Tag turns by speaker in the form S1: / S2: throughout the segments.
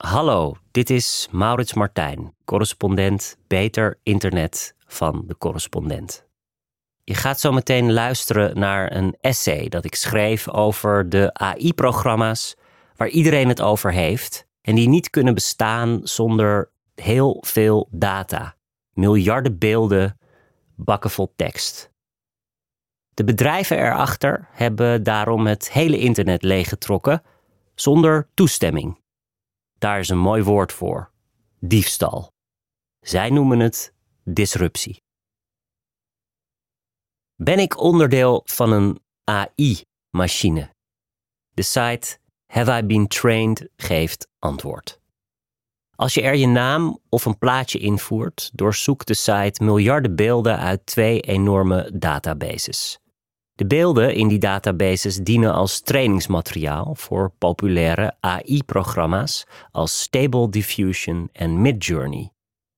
S1: Hallo, dit is Maurits Martijn, correspondent Beter Internet van de correspondent. Je gaat zo meteen luisteren naar een essay dat ik schreef over de AI-programma's waar iedereen het over heeft en die niet kunnen bestaan zonder heel veel data, miljarden beelden, bakken vol tekst. De bedrijven erachter hebben daarom het hele internet leeggetrokken zonder toestemming. Daar is een mooi woord voor: diefstal. Zij noemen het disruptie. Ben ik onderdeel van een AI-machine? De site Have I Been Trained geeft antwoord. Als je er je naam of een plaatje invoert, doorzoekt de site miljarden beelden uit twee enorme databases. De beelden in die databases dienen als trainingsmateriaal voor populaire AI-programma's als Stable Diffusion en Midjourney.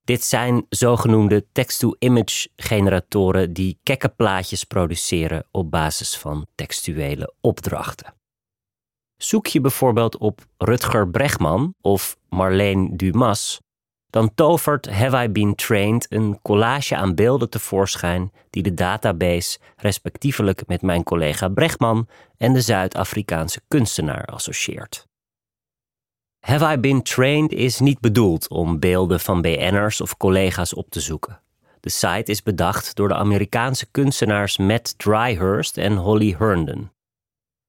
S1: Dit zijn zogenoemde text-to-image generatoren die kekke plaatjes produceren op basis van textuele opdrachten. Zoek je bijvoorbeeld op Rutger Bregman of Marleen Dumas, dan tovert Have I Been Trained een collage aan beelden tevoorschijn die de database respectievelijk met mijn collega Bregman en de Zuid-Afrikaanse kunstenaar associeert. Have I Been Trained is niet bedoeld om beelden van BN'ers of collega's op te zoeken. De site is bedacht door de Amerikaanse kunstenaars Matt Dryhurst en Holly Herndon.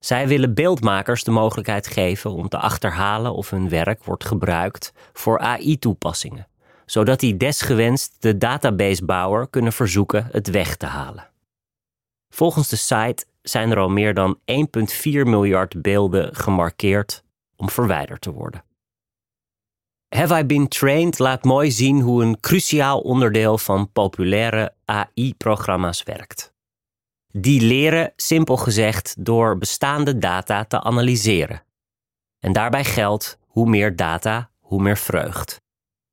S1: Zij willen beeldmakers de mogelijkheid geven om te achterhalen of hun werk wordt gebruikt voor AI-toepassingen, zodat die desgewenst de databasebouwer kunnen verzoeken het weg te halen. Volgens de site zijn er al meer dan 1,4 miljard beelden gemarkeerd om verwijderd te worden. Have I Been Trained laat mooi zien hoe een cruciaal onderdeel van populaire AI-programma's werkt. Die leren, simpel gezegd, door bestaande data te analyseren. En daarbij geldt: hoe meer data, hoe meer vreugd.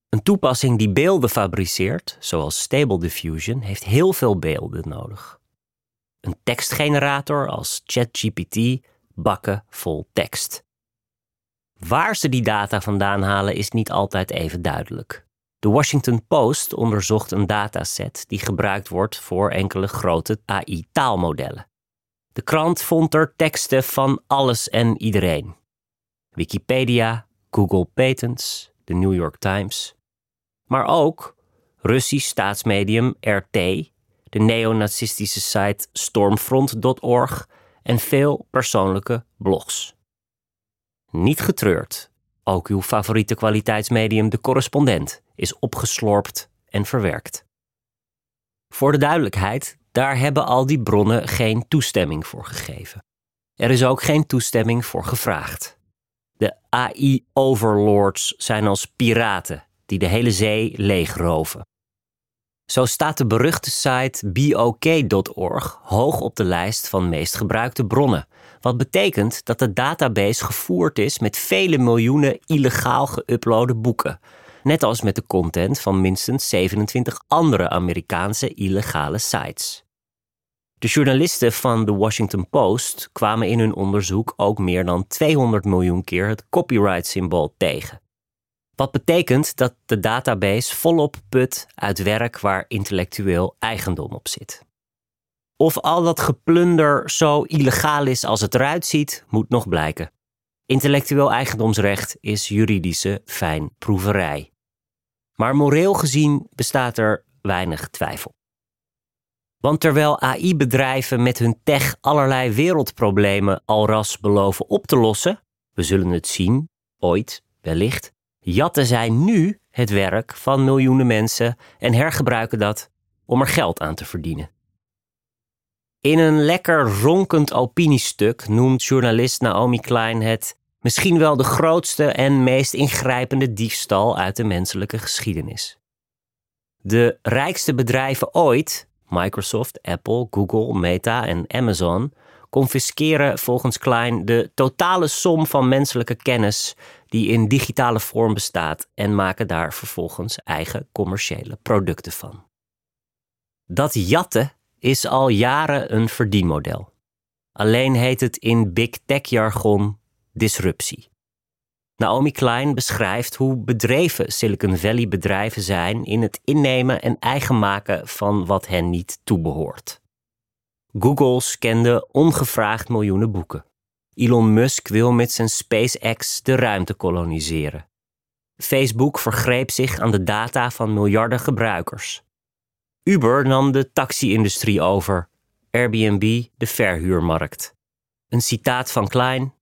S1: Een toepassing die beelden fabriceert, zoals Stable Diffusion, heeft heel veel beelden nodig. Een tekstgenerator als ChatGPT bakken vol tekst. Waar ze die data vandaan halen is niet altijd even duidelijk. De Washington Post onderzocht een dataset die gebruikt wordt voor enkele grote AI-taalmodellen. De krant vond er teksten van alles en iedereen. Wikipedia, Google Patents, de New York Times. Maar ook Russisch staatsmedium RT, de neonazistische site stormfront.org en veel persoonlijke blogs. Niet getreurd, ook uw favoriete kwaliteitsmedium, de correspondent, is opgeslorpt en verwerkt. Voor de duidelijkheid, daar hebben al die bronnen geen toestemming voor gegeven. Er is ook geen toestemming voor gevraagd. De AI-overlords zijn als piraten die de hele zee leegroven. Zo staat de beruchte site BOK.org hoog op de lijst van meest gebruikte bronnen. Wat betekent dat de database gevoerd is met vele miljoenen illegaal geüploade boeken. Net als met de content van minstens 27 andere Amerikaanse illegale sites. De journalisten van The Washington Post kwamen in hun onderzoek ook meer dan 200 miljoen keer het copyright-symbool tegen. Wat betekent dat de database volop put uit werk waar intellectueel eigendom op zit. Of al dat geplunder zo illegaal is als het eruit ziet, moet nog blijken. Intellectueel eigendomsrecht is juridische fijnproeverij. Maar moreel gezien bestaat er weinig twijfel. Want terwijl AI-bedrijven met hun tech allerlei wereldproblemen alras beloven op te lossen, we zullen het zien, ooit, wellicht, jatten zij nu het werk van miljoenen mensen en hergebruiken dat om er geld aan te verdienen. In een lekker ronkend opiniestuk noemt journalist Naomi Klein het misschien wel de grootste en meest ingrijpende diefstal uit de menselijke geschiedenis. De rijkste bedrijven ooit, Microsoft, Apple, Google, Meta en Amazon, confisceren volgens Klein de totale som van menselijke kennis die in digitale vorm bestaat en maken daar vervolgens eigen commerciële producten van. Dat jatten is al jaren een verdienmodel. Alleen heet het in big tech jargon disruptie. Naomi Klein beschrijft hoe bedreven Silicon Valley bedrijven zijn in het innemen en eigen maken van wat hen niet toebehoort. Google scande ongevraagd miljoenen boeken. Elon Musk wil met zijn SpaceX de ruimte koloniseren. Facebook vergreep zich aan de data van miljarden gebruikers. Uber nam de taxi-industrie over, Airbnb de verhuurmarkt. Een citaat van Klein: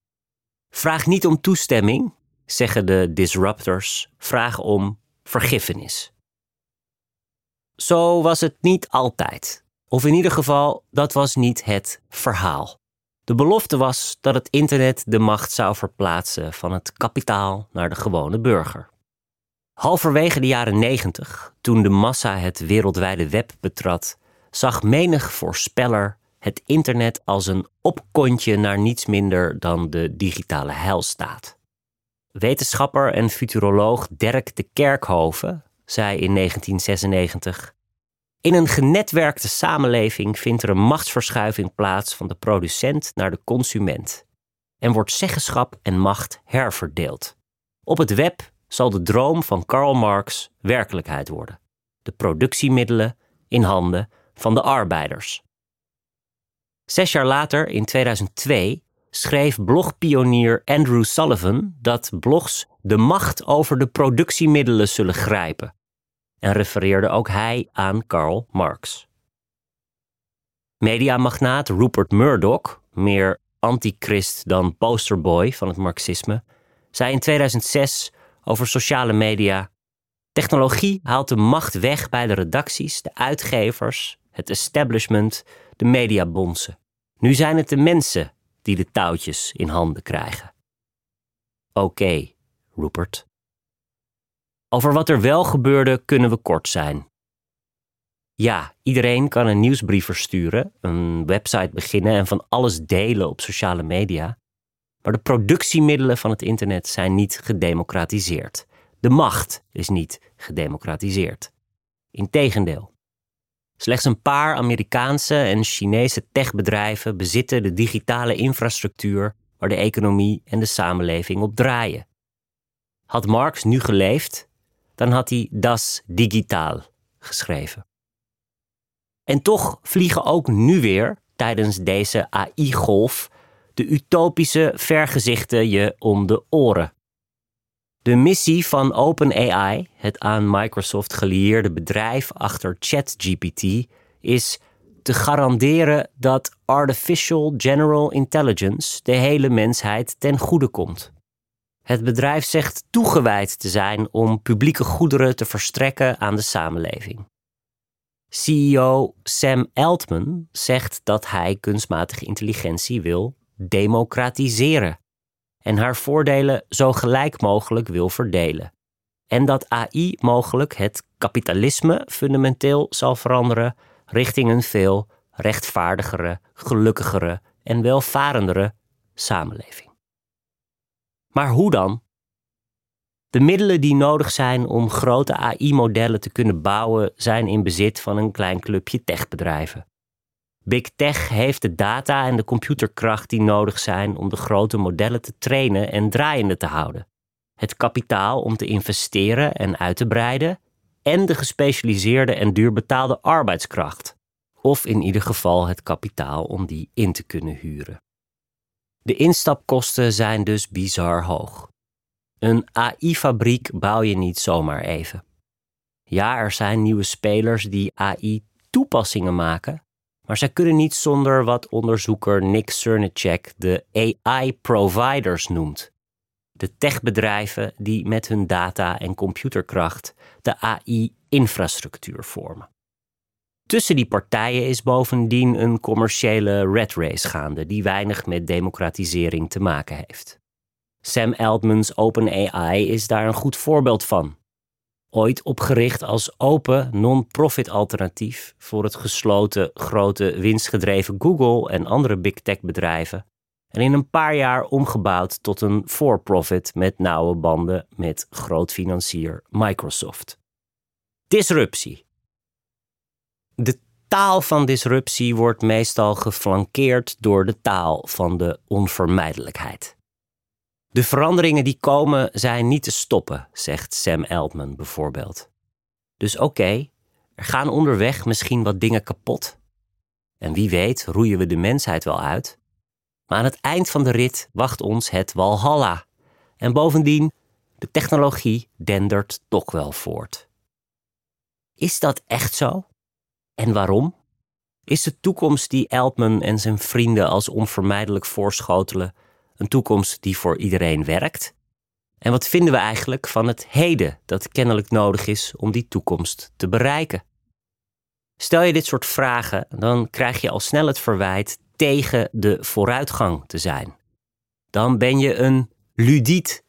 S1: Vraag niet om toestemming, zeggen de disruptors, vraag om vergiffenis. Zo was het niet altijd. Of in ieder geval, dat was niet het verhaal. De belofte was dat het internet de macht zou verplaatsen van het kapitaal naar de gewone burger. Halverwege de jaren 90, toen de massa het wereldwijde web betrad, zag menig voorspeller het internet als een opkontje naar niets minder dan de digitale heilstaat. Wetenschapper en futuroloog Dirk de Kerkhoven zei in 1996: In een genetwerkte samenleving vindt er een machtsverschuiving plaats van de producent naar de consument en wordt zeggenschap en macht herverdeeld. Op het web zal de droom van Karl Marx werkelijkheid worden. De productiemiddelen in handen van de arbeiders. Zes jaar later, in 2002, schreef blogpionier Andrew Sullivan dat blogs de macht over de productiemiddelen zullen grijpen. En refereerde ook hij aan Karl Marx. Mediamagnaat Rupert Murdoch, meer antichrist dan posterboy van het marxisme, zei in 2006 over sociale media: Technologie haalt de macht weg bij de redacties, de uitgevers, het establishment, de mediabonzen. Nu zijn het de mensen die de touwtjes in handen krijgen. Oké, Rupert. Over wat er wel gebeurde kunnen we kort zijn. Ja, iedereen kan een nieuwsbrief versturen, een website beginnen en van alles delen op sociale media. Maar de productiemiddelen van het internet zijn niet gedemocratiseerd. De macht is niet gedemocratiseerd. Integendeel. Slechts een paar Amerikaanse en Chinese techbedrijven bezitten de digitale infrastructuur waar de economie en de samenleving op draaien. Had Marx nu geleefd, dan had hij Das Digitaal geschreven. En toch vliegen ook nu weer, tijdens deze AI-golf, de utopische vergezichten je om de oren. De missie van OpenAI, het aan Microsoft gelieerde bedrijf achter ChatGPT, is te garanderen dat artificial general intelligence de hele mensheid ten goede komt. Het bedrijf zegt toegewijd te zijn om publieke goederen te verstrekken aan de samenleving. CEO Sam Altman zegt dat hij kunstmatige intelligentie wil democratiseren en haar voordelen zo gelijk mogelijk wil verdelen. En dat AI mogelijk het kapitalisme fundamenteel zal veranderen richting een veel rechtvaardigere, gelukkigere en welvarendere samenleving. Maar hoe dan? De middelen die nodig zijn om grote AI-modellen te kunnen bouwen zijn in bezit van een klein clubje techbedrijven. Big Tech heeft de data en de computerkracht die nodig zijn om de grote modellen te trainen en draaiende te houden. Het kapitaal om te investeren en uit te breiden en de gespecialiseerde en duurbetaalde arbeidskracht. Of in ieder geval het kapitaal om die in te kunnen huren. De instapkosten zijn dus bizar hoog. Een AI-fabriek bouw je niet zomaar even. Ja, er zijn nieuwe spelers die AI-toepassingen maken, maar zij kunnen niet zonder wat onderzoeker Nick Cernicek de AI-providers noemt. De techbedrijven die met hun data en computerkracht de AI-infrastructuur vormen. Tussen die partijen is bovendien een commerciële red race gaande die weinig met democratisering te maken heeft. Sam Altman's OpenAI is daar een goed voorbeeld van ooit opgericht als open non-profit alternatief voor het gesloten grote winstgedreven Google en andere big tech bedrijven. En in een paar jaar omgebouwd tot een for-profit met nauwe banden met grootfinancier Microsoft. Disruptie. De taal van disruptie wordt meestal geflankeerd door de taal van de onvermijdelijkheid. De veranderingen die komen zijn niet te stoppen, zegt Sam Altman bijvoorbeeld. Dus oké, er gaan onderweg misschien wat dingen kapot. En wie weet roeien we de mensheid wel uit. Maar aan het eind van de rit wacht ons het Walhalla. En bovendien, de technologie dendert toch wel voort. Is dat echt zo? En waarom? Is de toekomst die Altman en zijn vrienden als onvermijdelijk voorschotelen een toekomst die voor iedereen werkt? En wat vinden we eigenlijk van het heden dat kennelijk nodig is om die toekomst te bereiken? Stel je dit soort vragen, dan krijg je al snel het verwijt tegen de vooruitgang te zijn. Dan ben je een ludiet.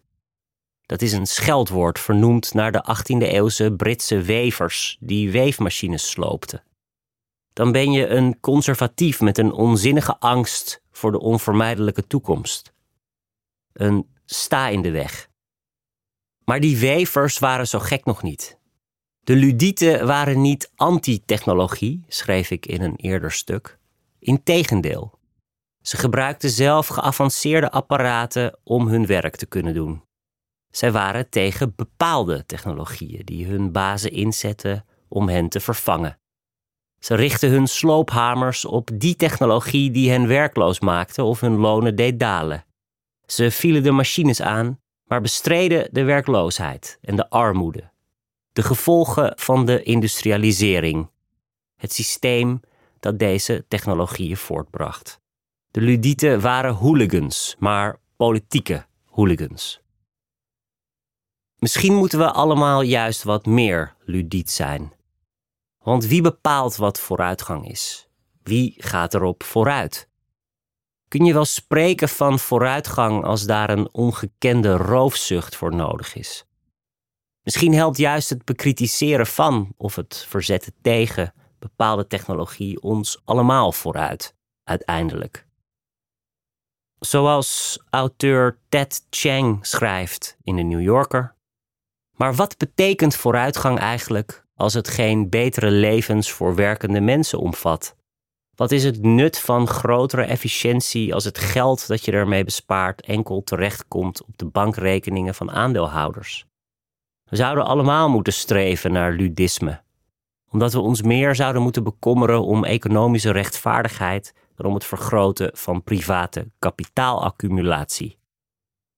S1: Dat is een scheldwoord vernoemd naar de 18e-eeuwse Britse wevers die weefmachines sloopten. Dan ben je een conservatief met een onzinnige angst voor de onvermijdelijke toekomst. Een sta in de weg. Maar die wevers waren zo gek nog niet. De ludieten waren niet anti-technologie, schreef ik in een eerder stuk. Integendeel. Ze gebruikten zelf geavanceerde apparaten om hun werk te kunnen doen. Zij waren tegen bepaalde technologieën die hun bazen inzetten om hen te vervangen. Ze richtten hun sloophamers op die technologie die hen werkloos maakte of hun lonen deed dalen. Ze vielen de machines aan, maar bestreden de werkloosheid en de armoede. De gevolgen van de industrialisering. Het systeem dat deze technologieën voortbracht. De ludieten waren hooligans, maar politieke hooligans. Misschien moeten we allemaal juist wat meer ludiet zijn. Want wie bepaalt wat vooruitgang is? Wie gaat erop vooruit? Kun je wel spreken van vooruitgang als daar een ongekende roofzucht voor nodig is? Misschien helpt juist het bekritiseren van of het verzetten tegen bepaalde technologie ons allemaal vooruit, uiteindelijk. Zoals auteur Ted Chang schrijft in de New Yorker. Maar wat betekent vooruitgang eigenlijk als het geen betere levens voor werkende mensen omvat? Wat is het nut van grotere efficiëntie als het geld dat je ermee bespaart enkel terechtkomt op de bankrekeningen van aandeelhouders? We zouden allemaal moeten streven naar ludisme, omdat we ons meer zouden moeten bekommeren om economische rechtvaardigheid dan om het vergroten van private kapitaalaccumulatie.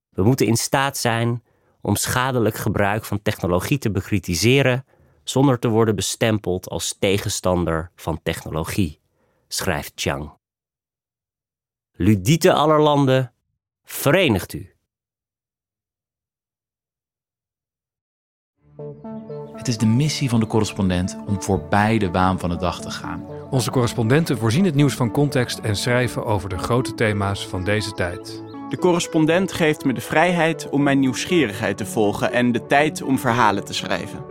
S1: We moeten in staat zijn om schadelijk gebruik van technologie te bekritiseren zonder te worden bestempeld als tegenstander van technologie, schrijft Chang. Ludiete aller landen, verenigt u.
S2: Het is de missie van de correspondent om voorbij de waan van de dag te gaan.
S3: Onze correspondenten voorzien het nieuws van context en schrijven over de grote thema's van deze tijd.
S4: De correspondent geeft me de vrijheid om mijn nieuwsgierigheid te volgen en de tijd om verhalen te schrijven.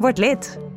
S5: Word lid.